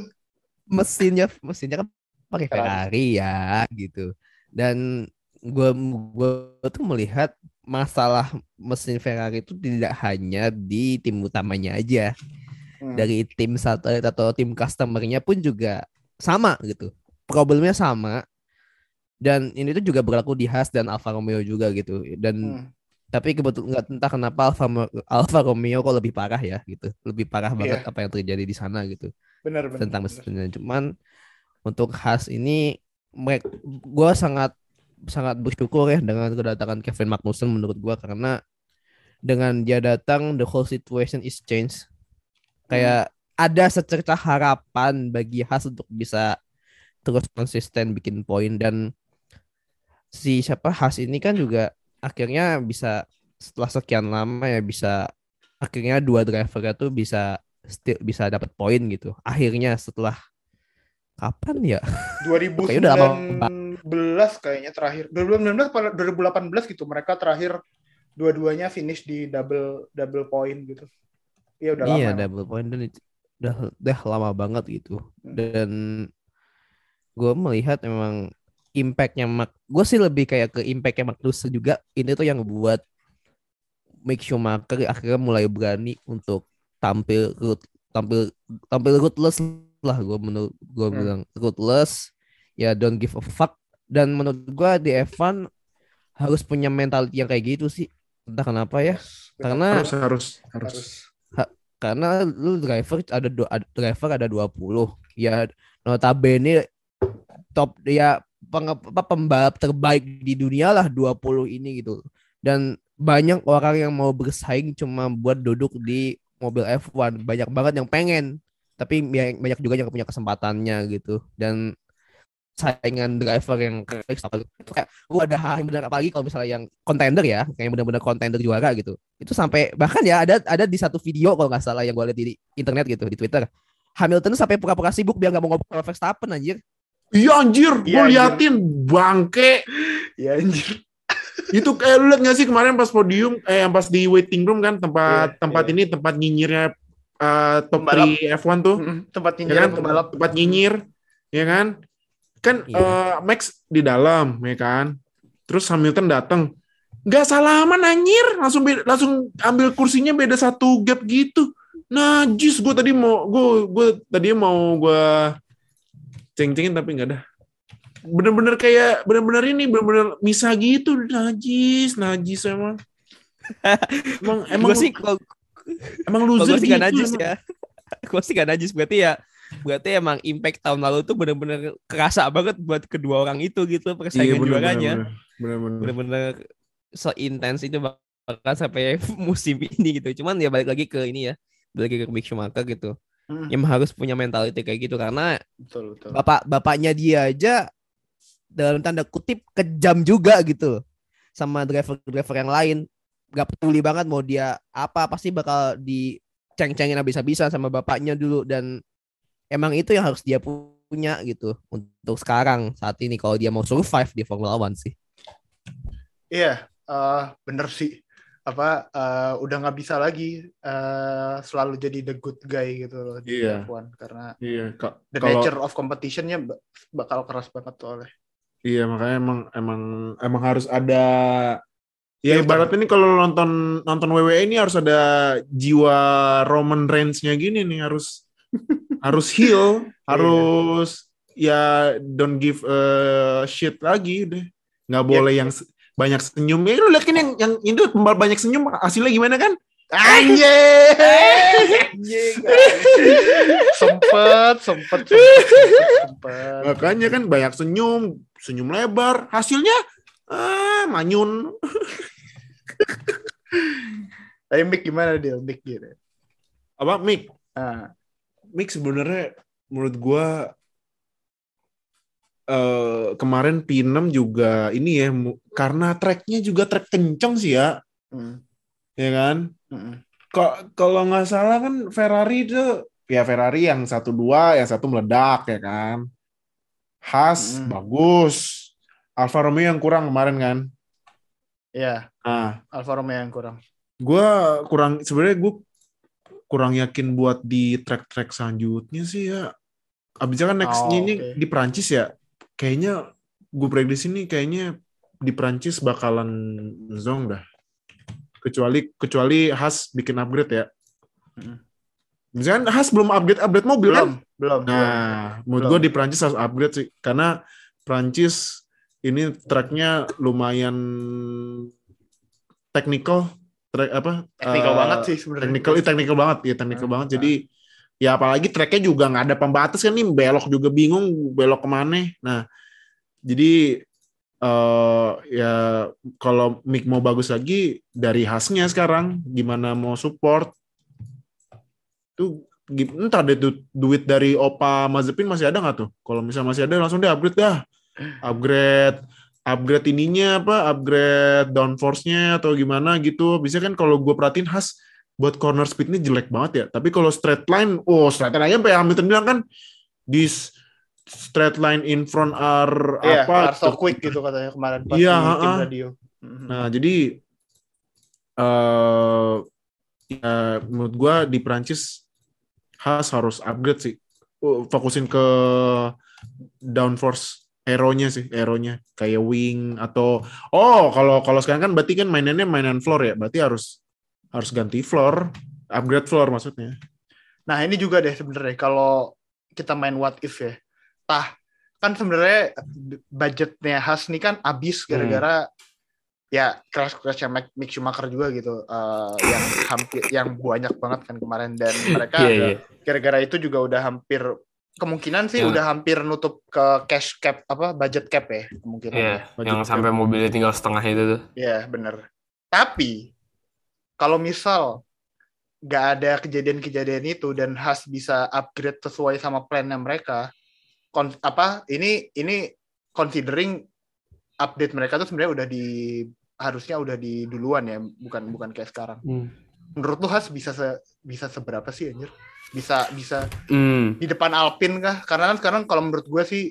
mesinnya mesinnya kan pakai Ferrari ya gitu. Dan gua gua tuh melihat masalah mesin Ferrari itu tidak hanya di tim utamanya aja. Hmm. dari tim satelit atau tim customernya pun juga sama gitu. Problemnya sama. Dan ini tuh juga berlaku di Haas dan Alfa Romeo juga gitu. Dan Hmm. tapi kebetulan nggak entah kenapa Alfa Alfa Romeo kok lebih parah ya gitu. Lebih parah banget Iya. apa yang terjadi di sana gitu Bener bener. tentang mesinnya. Cuman untuk Haas ini gue sangat sangat bersyukur ya dengan kedatangan Kevin Magnussen menurut gue karena dengan dia datang the whole situation is changed. Kayak ada secerca harapan bagi Haas untuk bisa terus konsisten bikin poin dan si siapa Haas ini kan juga akhirnya bisa setelah sekian lama ya bisa akhirnya dua drivernya tuh bisa still bisa dapat poin gitu. Akhirnya setelah kapan ya? 2019 Kayaknya udah lama kayaknya terakhir 2019 apa 2018 gitu mereka terakhir dua-duanya finish di double double point gitu iya udah iya, lama double point dan udah udah lama banget gitu. Hmm. Dan gue melihat memang impactnya Mark, gue sih lebih kayak ke impactnya Magnussen juga. Ini tuh yang buat Mick Schumacher akhirnya mulai berani untuk tampil tampil tampil ruthless lah gue menurut gue Hmm. bilang ruthless ya don't give a fuck. Dan menurut gue di F1 harus punya mentality yang kayak gitu sih. Entah kenapa ya. Karena Harus harus harus. harus. Karena lu driver ada dua driver ada 20 ya notabene top ya peng, apa, pembalap terbaik di dunia lah 20 ini gitu. Dan banyak orang yang mau bersaing cuma buat duduk di mobil F1 banyak banget yang pengen tapi ya- banyak juga yang punya kesempatannya gitu. Dan saingan driver yang kayak gua ada hal yang benar. Apalagi kalau misalnya yang contender ya kayak benar-benar contender juara gitu. Itu sampai bahkan ya ada ada di satu video kalau nggak salah yang gue lihat di internet gitu di Twitter. Hamilton tuh sampai pura-pura sibuk biar nggak mau ngobrol sama Verstappen anjir. Iya anjir, gue Iya, anjir. liatin bangke. ya anjir. Itu kayak lu liat gak sih kemarin pas podium eh yang pas di waiting room kan tempat Iya, tempat iya. ini tempat nyinyirnya eh, top Pembalap. 3 F1 tuh. Tempat ya nyinyirin kan tempat, pembalap. tempat nyinyir ya kan? Kan Iya. eh, Max di dalam ya kan? Terus Hamilton datang nggak salaman anjir. Langsung be- langsung ambil kursinya beda satu gap gitu. Najis gue tadi mau gue gue tadi mau gue ceng-cengin tapi nggak ada bener-bener kayak bener-bener ini bener-bener misa gitu. Najis najis emang. Emang emang gue sih kalau emang loser gue sih gak najis ya. Gue sih gak najis. Berarti ya berarti emang impact tahun lalu tuh bener-bener kerasa banget buat kedua orang itu gitu Iya, persaingan bener, juaranya. bener, bener, bener. bener-bener seintens itu bahkan sampai musim ini gitu. Cuman ya balik lagi ke ini ya balik lagi ke Mick Schumacher gitu. Mm, yang harus punya mentality kayak gitu karena betul betul. bapak bapaknya dia aja dalam tanda kutip kejam juga gitu sama driver-driver yang lain gak peduli banget mau dia apa pasti bakal diceng-cengin habis-habisan sama bapaknya dulu. Dan emang itu yang harus dia punya gitu untuk sekarang saat ini. Kalau dia mau survive di Formula One sih. Iya eh, bener sih. Apa eh, udah nggak bisa lagi eh, selalu jadi the good guy gitu loh di Iya. F1 karena iya ka- the kalau nature of competitionnya ba- bakal keras banget soalnya Iya makanya emang emang emang harus ada ya Filter. ibaratnya ini kalau nonton nonton WWE ini harus ada jiwa Roman Reigns-nya gini nih harus harus heal harus ya don't give a shit lagi deh nggak boleh yang se- banyak senyum ya lu lihat kan yang yang itu banyak senyum hasilnya gimana kan Anjing. sempet, sempet, sempet, sempet, sempet. makanya kan banyak senyum senyum lebar hasilnya ah manyun. Tapi Mick gimana dia? Mick gitu. apa Mick? Ah, Mick sebenarnya menurut gua eh kemarin P6 juga ini ya karena tracknya juga track kenceng sih ya. Mm, ya kan? Mm, kok kalau nggak salah kan Ferrari itu ya Ferrari yang satu dua yang satu meledak ya kan? Haas Mm. bagus Alfa Romeo yang kurang kemarin kan Ya, ah Alfa Romeo yang kurang. gua kurang sebenarnya gue kurang yakin buat di track-track selanjutnya sih ya. Abisnya kan nextnya Oh, ini oke. di Prancis ya. Kayaknya gue prediksi ini kayaknya di Prancis bakalan zong dah. Kecuali kecuali Haas bikin upgrade ya. Mm. Misalkan Haas belum upgrade upgrade mobil kan? Belum, belum. belum. Nah, menurut Belum. gue di Prancis harus upgrade sih, karena Prancis ini tracknya lumayan technical, track apa? Teknikal eh, banget sih sebenarnya. Technical, iya, technical banget, ya technical Ah, banget. Jadi ya apalagi tracknya juga nggak ada pembatas kan nih, belok juga bingung, belok ke mana. Nah, jadi eh ya kalau mic mau bagus lagi dari khasnya sekarang, gimana mau support? Tuh entah deh tuh duit dari Opa Mazepin masih ada nggak tuh? Kalau misalnya masih ada langsung deh upgrade dah. Upgrade upgrade ininya apa? Upgrade downforce-nya atau gimana gitu. Bisa kan kalau gue perhatiin khas buat corner speednya jelek banget ya. Tapi kalau straight line, oh straight line aja sampai Hamilton bilang kan this straight line in front are Iya, apa? are so quick gitu katanya kemarin pas Iya, di tim ha-ha. radio. Mhm. Nah, jadi eh ya, menurut gua di Prancis Haas harus upgrade sih. Uh, Fokusin ke downforce aeronya sih, aeronya kayak wing atau oh kalau kalau sekarang kan berarti kan mainannya mainan floor ya, berarti harus harus ganti floor, upgrade floor maksudnya. Nah ini juga deh sebenarnya kalau kita main what if ya, tah kan sebenarnya budgetnya Has nih kan abis Hmm. gara-gara ya crash crash yang Mick Schumacher juga gitu, eh, yang hampir yang banyak banget kan kemarin dan mereka Iya, iya. gara-gara itu juga udah hampir kemungkinan sih Ya. udah hampir nutup ke cash cap apa budget cap ya kemungkinan. Iya, Budget yang cap. sampai mobilnya tinggal setengah itu tuh. Iya bener. Tapi kalau misal nggak ada kejadian-kejadian itu dan Has bisa upgrade sesuai sama plannya mereka, kon- apa ini ini considering update mereka tuh sebenarnya udah di harusnya udah di duluan ya, bukan bukan kayak sekarang. Menurut lu Has bisa se, bisa seberapa sih anjir? Bisa bisa Hmm. di depan Alpine kah? Karena kan sekarang kalau menurut gue sih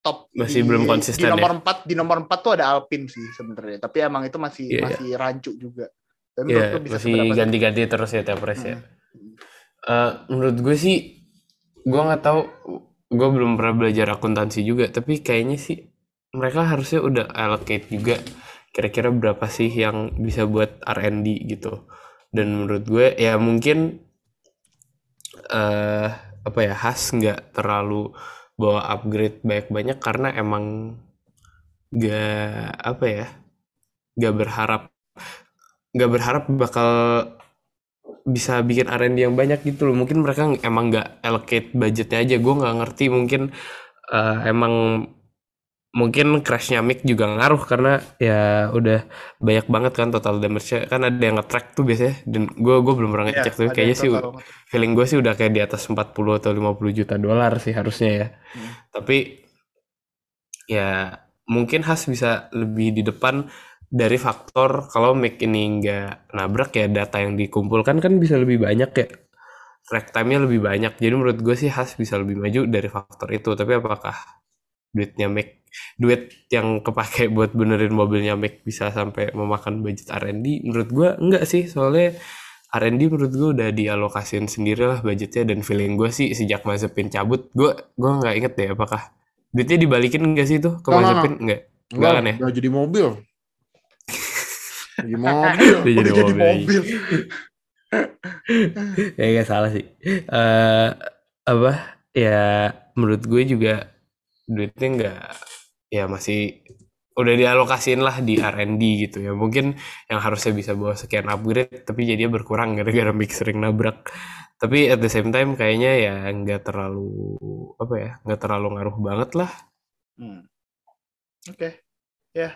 top Masih di- belum konsisten di ya? nomor 4 di nomor 4 tuh ada Alpine sih sebenarnya tapi emang itu masih Iya, iya. masih rancu juga Tapi Iya, lu bisa masih ganti-ganti terus ya tiap race ya. Hmm. Eh, menurut gue sih, gue nggak tahu, gue belum pernah belajar akuntansi juga, tapi kayaknya sih mereka harusnya udah allocate juga kira-kira berapa sih yang bisa buat R&D gitu. Dan menurut gue ya mungkin eh apa ya Has nggak terlalu bawa upgrade banyak-banyak karena emang nggak apa ya nggak berharap nggak berharap bakal bisa bikin R&D yang banyak gitu loh. Mungkin mereka emang nggak allocate budgetnya aja. Gue nggak ngerti mungkin eh, emang mungkin crashnya Mick juga ngaruh karena ya udah banyak banget kan total damage kan ada yang nge-track tuh biasanya. Dan gue gue belum pernah ngecek tapi ada kayaknya sih total. feeling gue sih udah kayak di atas 40 atau 50 juta dolar sih harusnya ya. Hmm. tapi ya mungkin Has bisa lebih di depan dari faktor kalau Mick ini nggak nabrak ya data yang dikumpulkan kan bisa lebih banyak ya. Track time-nya lebih banyak. Jadi menurut gue sih Has bisa lebih maju dari faktor itu. Tapi apakah duitnya Mick duit yang kepake buat benerin mobilnya Mick bisa sampai memakan budget R&D menurut gue enggak sih. Soalnya R&D menurut gue udah dialokasiin sendiri lah budgetnya dan feeling gue sih sejak Mazepin cabut gue gue nggak inget deh apakah duitnya dibalikin enggak sih tuh ke Mazepin enggak enggak kan ya? Udah jadi mobil. jadi mobil. Udah jadi mobil. ya nggak salah sih. Eh apa? Ya menurut gue juga duitnya nggak ya masih udah dialokasiin lah di R&D gitu ya. Mungkin yang harusnya bisa bawa sekian upgrade tapi jadinya berkurang gara-gara Mick sering nabrak. Tapi at the same time kayaknya ya nggak terlalu apa ya nggak terlalu ngaruh banget lah. Hmm. Oke, ya.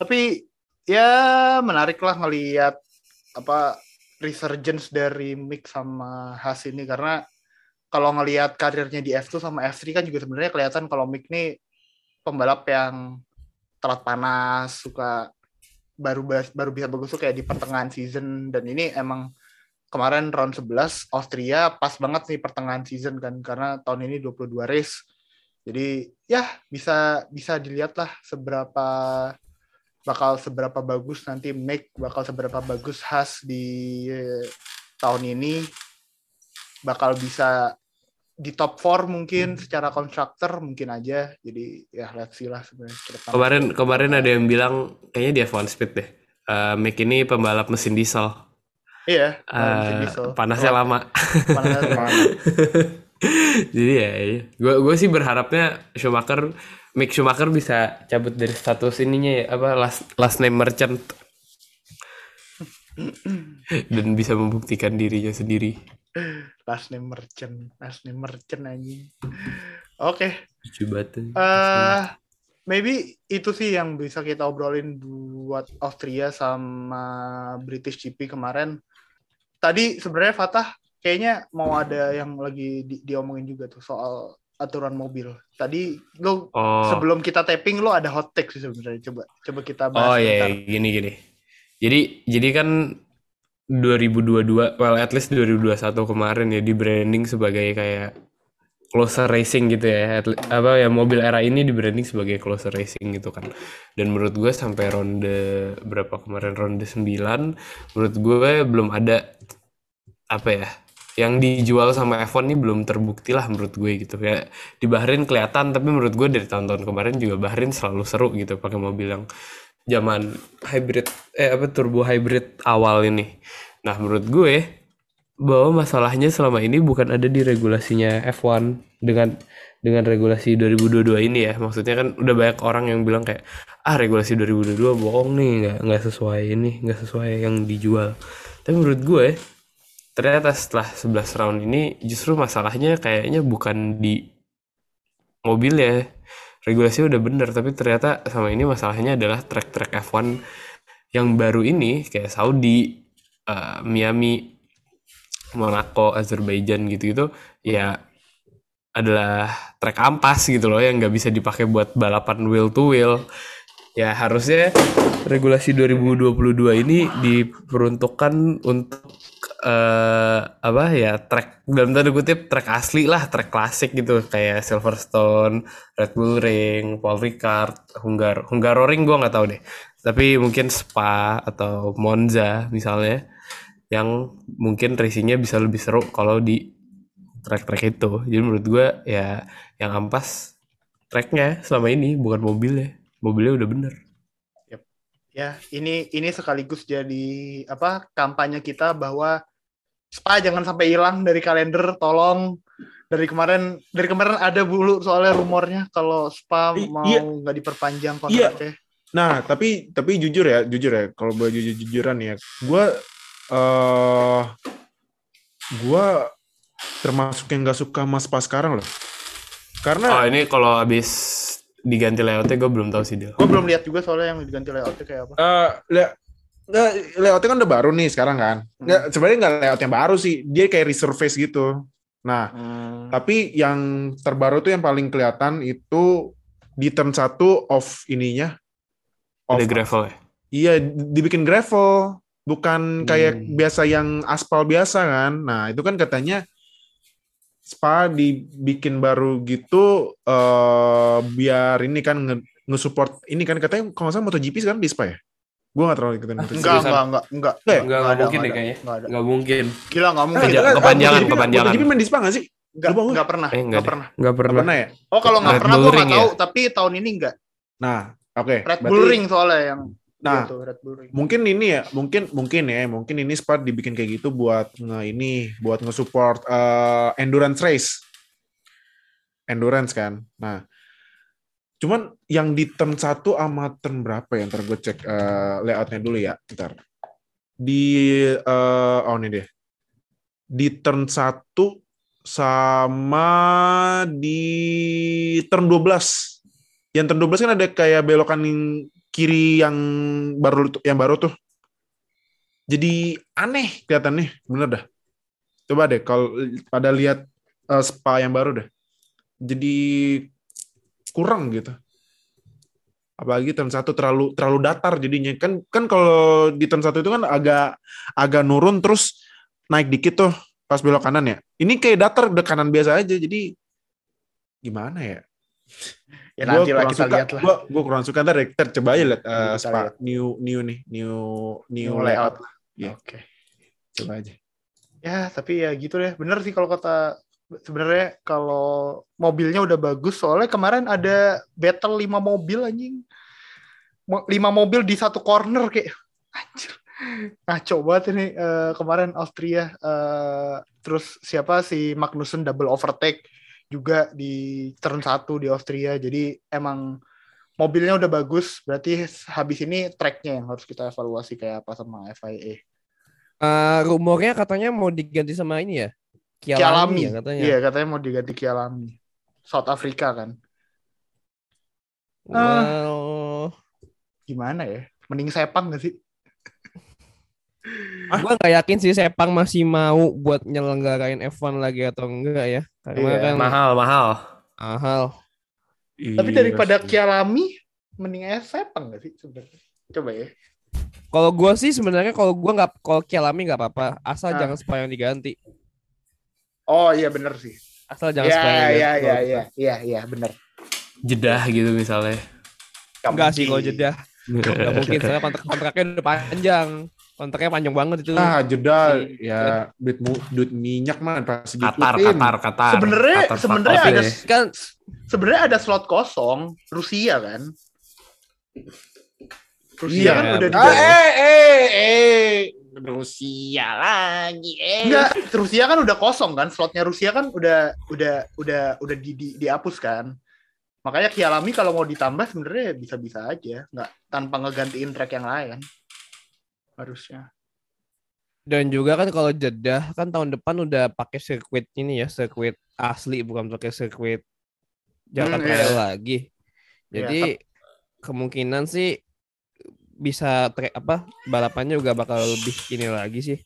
Tapi ya menarik lah ngelihat apa resurgence dari Mick sama Haas ini. Karena kalau ngelihat karirnya di F2 sama F3 kan juga sebenarnya kelihatan kalau Mick nih pembalap yang telat panas, suka baru baru bisa bagus tuh kayak di pertengahan season dan ini emang kemarin round 11 Austria pas banget nih pertengahan season kan karena tahun ini 22 race. Jadi ya bisa bisa dilihat lah seberapa bakal seberapa bagus nanti make bakal seberapa bagus Has di tahun ini bakal bisa di top 4 mungkin secara konstruktor mungkin aja jadi ya let's see lah sebenarnya kemarin kemarin ada yang bilang kayaknya dia F1 Speed deh Eh, Mick ini pembalap mesin diesel iya Eh, mesin diesel. panasnya Telat. lama Panasnya lama. Jadi ya, gue gue sih berharapnya Schumacher, Mick Schumacher bisa cabut dari status ininya ya apa last last name merchant dan bisa membuktikan dirinya sendiri. Last name merchant last name merchant anjing oke Lucu banget. eh maybe itu sih yang bisa kita obrolin buat Austria sama British GP kemarin. Tadi sebenarnya Fatah kayaknya mau ada yang lagi di- diomongin juga tuh soal aturan mobil. Tadi lo oh, sebelum kita tapping lo ada hot take sih sebenarnya. Coba coba kita bahas. oh ya, bentar. gini gini. Jadi jadi kan 2022, well at least 2021 kemarin ya di branding sebagai kayak closer racing gitu ya. At apa ya mobil era ini di branding sebagai closer racing gitu kan. Dan menurut gue sampai ronde berapa kemarin ronde 9 menurut gue belum ada apa ya yang dijual sama F1 ini belum terbukti lah menurut gue gitu ya di Bahrain kelihatan tapi menurut gue dari tahun-tahun kemarin juga Bahrain selalu seru gitu pakai mobil yang zaman hybrid eh apa turbo hybrid awal ini. Nah menurut gue bahwa masalahnya selama ini bukan ada di regulasinya F1 dengan dengan regulasi 2022 ini ya. Maksudnya kan udah banyak orang yang bilang kayak ah regulasi 2022 bohong nih nggak nggak sesuai ini nggak sesuai yang dijual. Tapi menurut gue ternyata setelah 11 round ini justru masalahnya kayaknya bukan di mobil ya regulasinya udah bener tapi ternyata sama ini masalahnya adalah track-track F1 yang baru ini kayak Saudi, eh, Miami, Monaco, Azerbaijan gitu-gitu ya adalah track ampas gitu loh yang nggak bisa dipakai buat balapan wheel to wheel. Ya harusnya regulasi 2022 ini diperuntukkan untuk eh apa ya track dalam tanda kutip track asli lah track klasik gitu. Kayak Silverstone, Red Bull Ring, Paul Ricard, Hungar Hungaroring gue nggak tahu deh. Tapi mungkin Spa atau Monza misalnya yang mungkin racingnya bisa lebih seru kalau di track-track itu. Jadi menurut gue ya yang ampas tracknya selama ini bukan mobilnya. Mobilnya udah bener. Ya, ini ini sekaligus jadi apa kampanye kita bahwa Spa jangan sampai hilang dari kalender, tolong. Dari kemarin dari kemarin ada dulu soalnya rumornya kalau Spa I- mau iya. nggak diperpanjang Iya. kontraknya. Nah, tapi tapi jujur ya, jujur ya, kalau gue jujur jujuran ya, gue eh gue termasuk yang nggak suka Mas Pas sekarang loh. oh Karena ini kalau habis diganti layoutnya gue belum tahu sih dia Gue belum lihat juga soalnya yang diganti layoutnya kayak apa. eh le- nggak, layoutnya kan udah baru nih sekarang kan. Nggak, sebenarnya nggak layout yang baru sih, dia kayak resurface gitu. Nah, Hmm. tapi yang terbaru tuh yang paling kelihatan itu di turn 1 off ininya. Off ada gravel ya Iya, dibikin gravel, bukan kayak Hmm. biasa yang aspal biasa kan. Nah, itu kan katanya Spa dibikin baru gitu eh biar ini kan nge- nge-support ini kan katanya kalau nggak salah MotoGP kan di Spa ya? Gue nggak terlalu ikutin MotoGP. Enggak, enggak, enggak, enggak. Nggak ya? Nggak, nggak ada, mungkin deh kayaknya. nggak ada. nggak mungkin Gila, nggak mungkin. Eh, Kepanjangan, eh, kepanjangan. MotoGP main di Spa nggak sih? Enggak, enggak pernah. Eh, enggak Enggak pernah. nggak Nggak pernah pernah ya? Oh, kalau nggak Red pernah gue nggak Ring ya? tahu, tapi tahun ini enggak. Nah, oke. Red Bull Ring soalnya yang Nah, tuh, Red Bull Ring. mungkin ini ya mungkin mungkin ya mungkin ini Spa dibikin kayak gitu buat nge ini buat nge-support eh, endurance race endurance kan nah cuman yang di turn 1 sama turn berapa ya ntar gue cek eh, layoutnya dulu ya ntar di eh, oh ini deh di turn 1 sama di turn 12 yang turn 12 kan ada kayak belokan kiri yang baru yang baru tuh. Jadi aneh kelihatannya, bener dah. Coba deh kalau pada lihat eh, spa yang baru dah. Jadi kurang gitu. Apalagi turn satu terlalu terlalu datar jadinya. Kan kan kalau di turn satu itu kan agak agak nurun terus naik dikit tuh pas belok kanan ya. Ini kayak datar udah kanan biasa aja. Jadi gimana ya? Ya nanti Gua lah kurang kita suka- lihat lah. Gua, gua kurang suka ntar, deh, ntar coba aja lihat Kita spa lihat. new new nih new new, New layout. layout. Iya. Oke. Coba aja. Ya, tapi ya gitu deh. Bener sih kalau kata sebenarnya kalau mobilnya udah bagus soalnya kemarin ada battle 5 mobil anjing. Lima mobil di satu corner kayak anjir. Ngaco banget ini eh, kemarin Austria eh, terus siapa si Magnussen double overtake juga di turn 1 di Austria. Jadi emang mobilnya udah bagus, berarti habis ini tracknya yang harus kita evaluasi kayak apa sama FIA. Eh, rumornya katanya mau diganti sama ini ya. Kialami, Kialami. ya katanya. Iya, katanya mau diganti Kialami. South Africa kan. Well, Gimana ya? Mending Sepang gak sih? gue nggak yakin sih Sepang masih mau buat nyelenggarain F1 lagi atau enggak ya. Karena Iya, kan mahal mahal mahal. Tapi Iya daripada sih. Kialami, mending Sepang gak sih sebenarnya? Coba ya. Kalau gua sih sebenarnya kalau gua nggak kalau Kialami nggak apa-apa, asal Ah. jangan Sepang yang diganti. Oh iya bener sih. Asal jangan Iya Sepang yang iya iya iya iya iya bener. Jedah gitu misalnya. Enggak sih kalau mungkin. jeda. Enggak mungkin soalnya kontrak kontraknya udah panjang. Kontraknya panjang banget itu. Ah, jeda Si- ya duit mu, duit minyak mah pasti Qatar. Qatar, Qatar. Sebenarnya sebenarnya ada ya. Kan sebenarnya ada slot kosong Rusia kan. Rusia Iya. kan udah di Ah, eh, eh, eh. Rusia lagi, eh. Enggak, Rusia kan udah kosong kan, slotnya Rusia kan udah udah udah udah di, di, dihapus kan. Makanya Kialami kalau mau ditambah sebenarnya bisa-bisa aja, nggak tanpa ngegantiin track yang lain. Harusnya. dan juga kan kalau Jeddah kan tahun depan udah pakai sirkuit ini ya, sirkuit asli bukan pakai sirkuit Jakarta Hmm, Raya iya. lagi. Jadi kemungkinan sih bisa track apa balapannya juga bakal lebih ini lagi sih.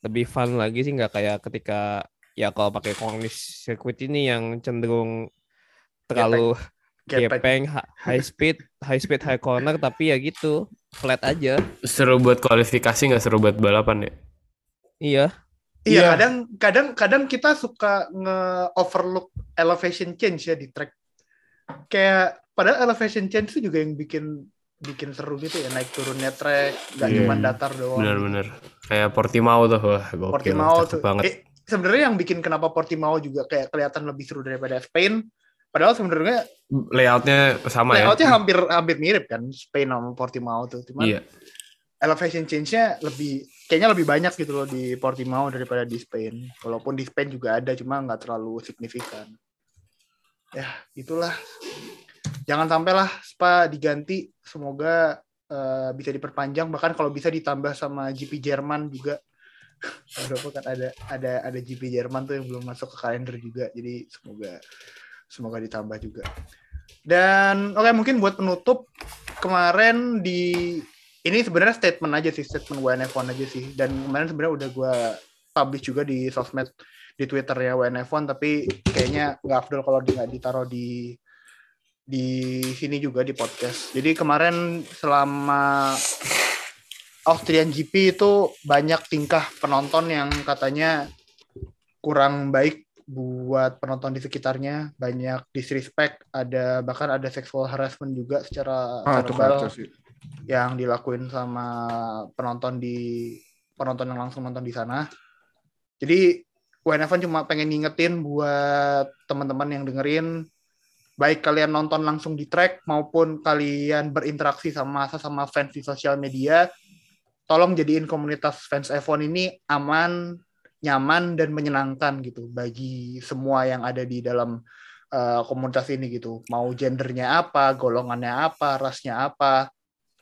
Lebih fun lagi sih nggak kayak ketika ya kalau pakai kondisi sirkuit ini yang cenderung terlalu gepeng, high speed, high speed, high corner tapi ya gitu, flat aja. Seru buat kualifikasi nggak seru buat balapan ya? Iya. Iya, Iya. kadang kadang kadang kita suka nge-overlook elevation change ya di track. Kayak padahal elevation change itu juga yang bikin bikin seru gitu ya naik turunnya track, nggak Iya. cuma datar doang. Bener-bener. Kayak Portimao tuh, wah gokil. Portimao tuh. banget. Eh, sebenarnya yang bikin kenapa Portimao juga kayak kelihatan lebih seru daripada Spain. Padahal sebenarnya Layoutnya sama ya? layoutnya hampir hampir mirip kan Spain sama Portimao tuh. Cuman Iya. elevation change-nya lebih kayaknya lebih banyak gitu loh di Portimao daripada di Spain. Walaupun di Spain juga ada cuma nggak terlalu signifikan. Ya, itulah. Jangan sampailah Spa diganti. Semoga eh, bisa diperpanjang bahkan kalau bisa ditambah sama GP Jerman juga. Beberapa kan ada ada ada GP Jerman tuh yang belum masuk ke kalender juga. Jadi semoga semoga ditambah juga. Dan oke mungkin buat penutup kemarin di ini sebenarnya statement aja sih statement WNF1 aja sih dan kemarin sebenarnya udah gue publish juga di sosmed di twitternya WNF1 tapi kayaknya nggak afdol kalau nggak ditaruh di di sini juga di podcast. Jadi kemarin selama Austrian GP itu banyak tingkah penonton yang katanya kurang baik buat penonton di sekitarnya. Banyak disrespect ada bahkan ada sexual harassment juga secara Ah, verbal yang dilakuin sama penonton di penonton yang langsung nonton di sana. Jadi WNF cuma pengen ngingetin buat teman-teman yang dengerin baik kalian nonton langsung di track maupun kalian berinteraksi sama masa sama fans di sosial media tolong jadiin komunitas fans F1 ini aman, nyaman dan menyenangkan gitu bagi semua yang ada di dalam uh, komunitas ini gitu. Mau gendernya apa, golongannya apa, rasnya apa,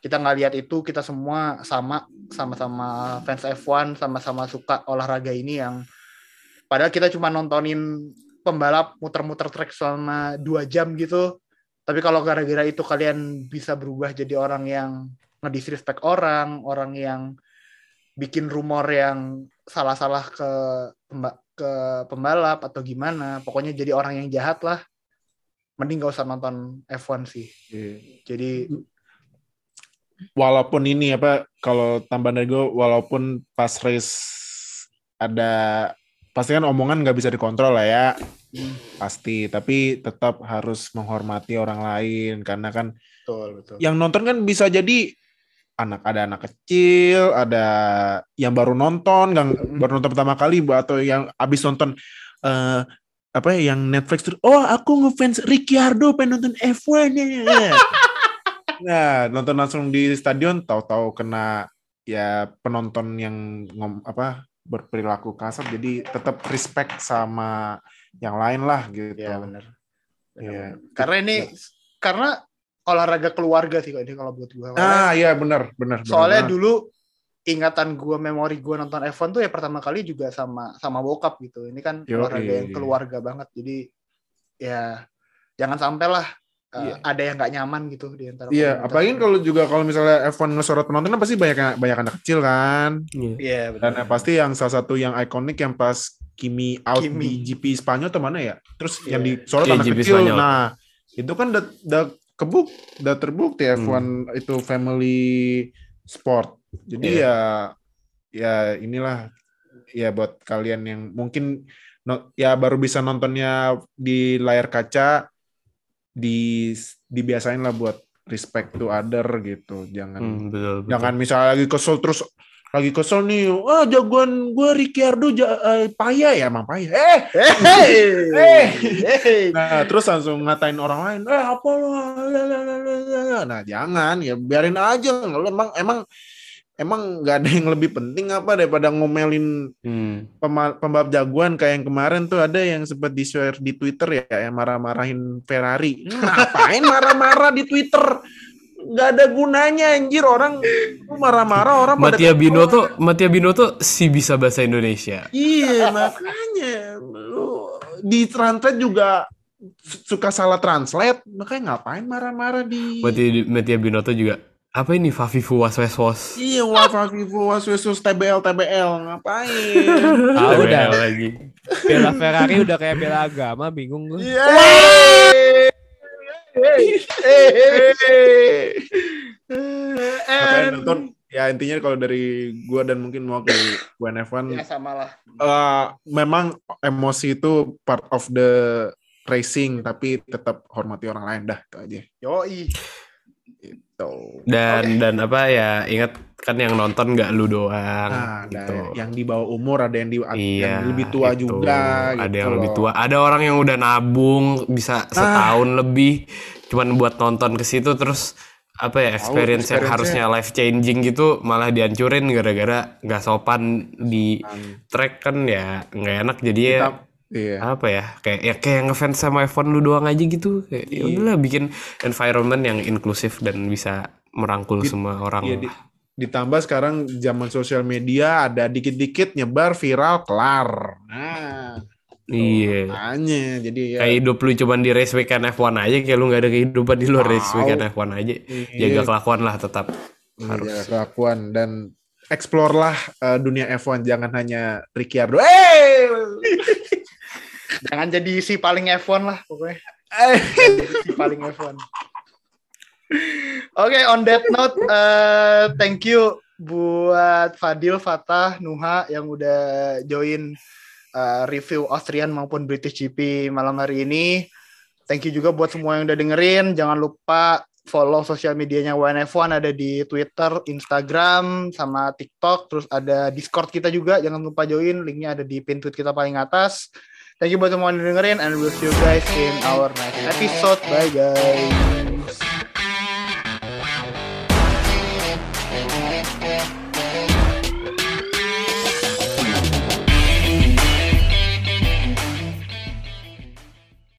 kita nggak lihat itu kita semua sama sama-sama fans F1 sama-sama suka olahraga ini yang padahal kita cuma nontonin pembalap muter-muter track selama dua jam gitu. Tapi kalau gara-gara itu kalian bisa berubah jadi orang yang ngedisrespect orang orang yang bikin rumor yang salah-salah ke pemba- ke pembalap atau gimana pokoknya jadi orang yang jahat lah. Mending gak usah nonton F1 sih. Iya. jadi walaupun ini apa kalau tambahan dari gue walaupun pas race ada pasti kan omongan nggak bisa dikontrol lah ya pasti tapi tetap harus menghormati orang lain karena kan betul betul. yang nonton kan bisa jadi anak ada anak kecil ada yang baru nonton yang baru nonton pertama kali atau yang abis nonton eh apa ya yang Netflix terus oh aku ngefans Ricciardo pengen nonton F1 ya nah nonton langsung di stadion tahu-tahu kena ya penonton yang ngom, apa berperilaku kasar jadi tetap respect sama yang lain lah gitu Iya benar. Iya. Karena ini karena olahraga keluarga sih kalau ini kalau buat gua. ah iya benar benar benar. Soalnya benar. dulu ingatan gua memori gua nonton F1 tuh ya pertama kali juga sama sama bokap gitu. Ini kan Yoi. olahraga yang keluarga banget. Jadi ya jangan sampai lah uh, Iya. ada yang nggak nyaman gitu di antara Iya, apalagi kalau juga kalau misalnya F1 ngesorot penonton kan pasti banyak banyak anak kecil kan. Iya. Iya Dan benar. pasti yang salah satu yang ikonik yang pas Kimi out Kimi. di GP Spanyol atau mana ya? Terus Iya. yang disorot Iya, anak GP kecil. Spanyol. Nah, itu kan udah udah kebuk, udah terbukti Hmm. F1 itu family sport. Jadi Iya. ya ya inilah ya buat kalian yang mungkin no- ya baru bisa nontonnya di layar kaca di dibiasain lah buat respect to other gitu. Jangan Hmm, betul, betul. jangan misalnya lagi kesel terus lagi kesel nih, ah jagoan gue Ricciardo ja, eh, payah ya emang payah. Eh, Hey, Eh. hey. Nah, terus langsung ngatain orang lain, eh apa? Lalalala. Nah, jangan ya biarin aja. Lu emang emang emang nggak ada yang lebih penting apa daripada ngomelin Hmm. pembalap jagoan kayak yang kemarin tuh ada yang sempat di share di Twitter ya yang marah-marahin Ferrari. Ngapain marah-marah di Twitter? Nggak ada gunanya anjir orang marah-marah orang pada Mattia Binotto, Mattia Binotto si bisa bahasa Indonesia. Iya, makanya lu di translate juga su- suka salah translate, makanya ngapain marah-marah di Mattia, Mattia Binotto juga apa ini Fafifu was was was. Iya, Wafa Vivo Waswesus TBL TBL ngapain? Ah, udah. lagi. Bela Ferrari udah kayak bela agama, bingung gue. Iya. Makanya nonton ya intinya kalau dari gua dan mungkin mau ke WNF1 Ya sama lah. eh, memang emosi itu part of the racing tapi tetap hormati orang lain dah itu aja Yoi. gitu. Dan dan apa ya ingat kan yang nonton nggak lu doang Nah, ada gitu. yang di bawah umur, ada yang di Iya, yang lebih tua itu. juga. Ada gitu yang lebih loh. tua. Ada orang yang udah nabung bisa setahun lebih, cuman buat nonton ke situ terus apa ya experience yang harusnya life changing gitu malah dihancurin gara-gara nggak sopan di track kan ya nggak enak jadi ya iya. apa ya kayak ya kayak ngefans sama F1 lu doang aja gitu kayak ya Iya. udahlah bikin environment yang inklusif dan bisa merangkul semua orang Iya, di-. Ditambah sekarang zaman sosial media ada dikit-dikit nyebar viral kelar. Nah, iya makanya jadi ya kayak hidup lu cuman di race weekend F1 aja kayak lu nggak ada kehidupan di luar race Tahu. weekend F1 aja Iya. jaga kelakuan lah tetap harus Iya, kelakuan dan explore lah eh, dunia F1 jangan hanya Ricciardo. Eh, Jangan jadi si paling F1 lah pokoknya. eh. si paling F1. Oke, on that note, eh, thank you buat Fadil, Fatah, Nuha yang udah join eh, review Austrian maupun British GP malam hari ini. Thank you juga buat semua yang udah dengerin. Jangan lupa follow sosial medianya WNF1 ada di Twitter, Instagram, sama TikTok. Terus ada Discord kita juga. Jangan lupa join. Linknya ada di pin tweet kita paling atas. Thank you buat semua yang dengerin and we'll see you guys in our next episode. Bye guys.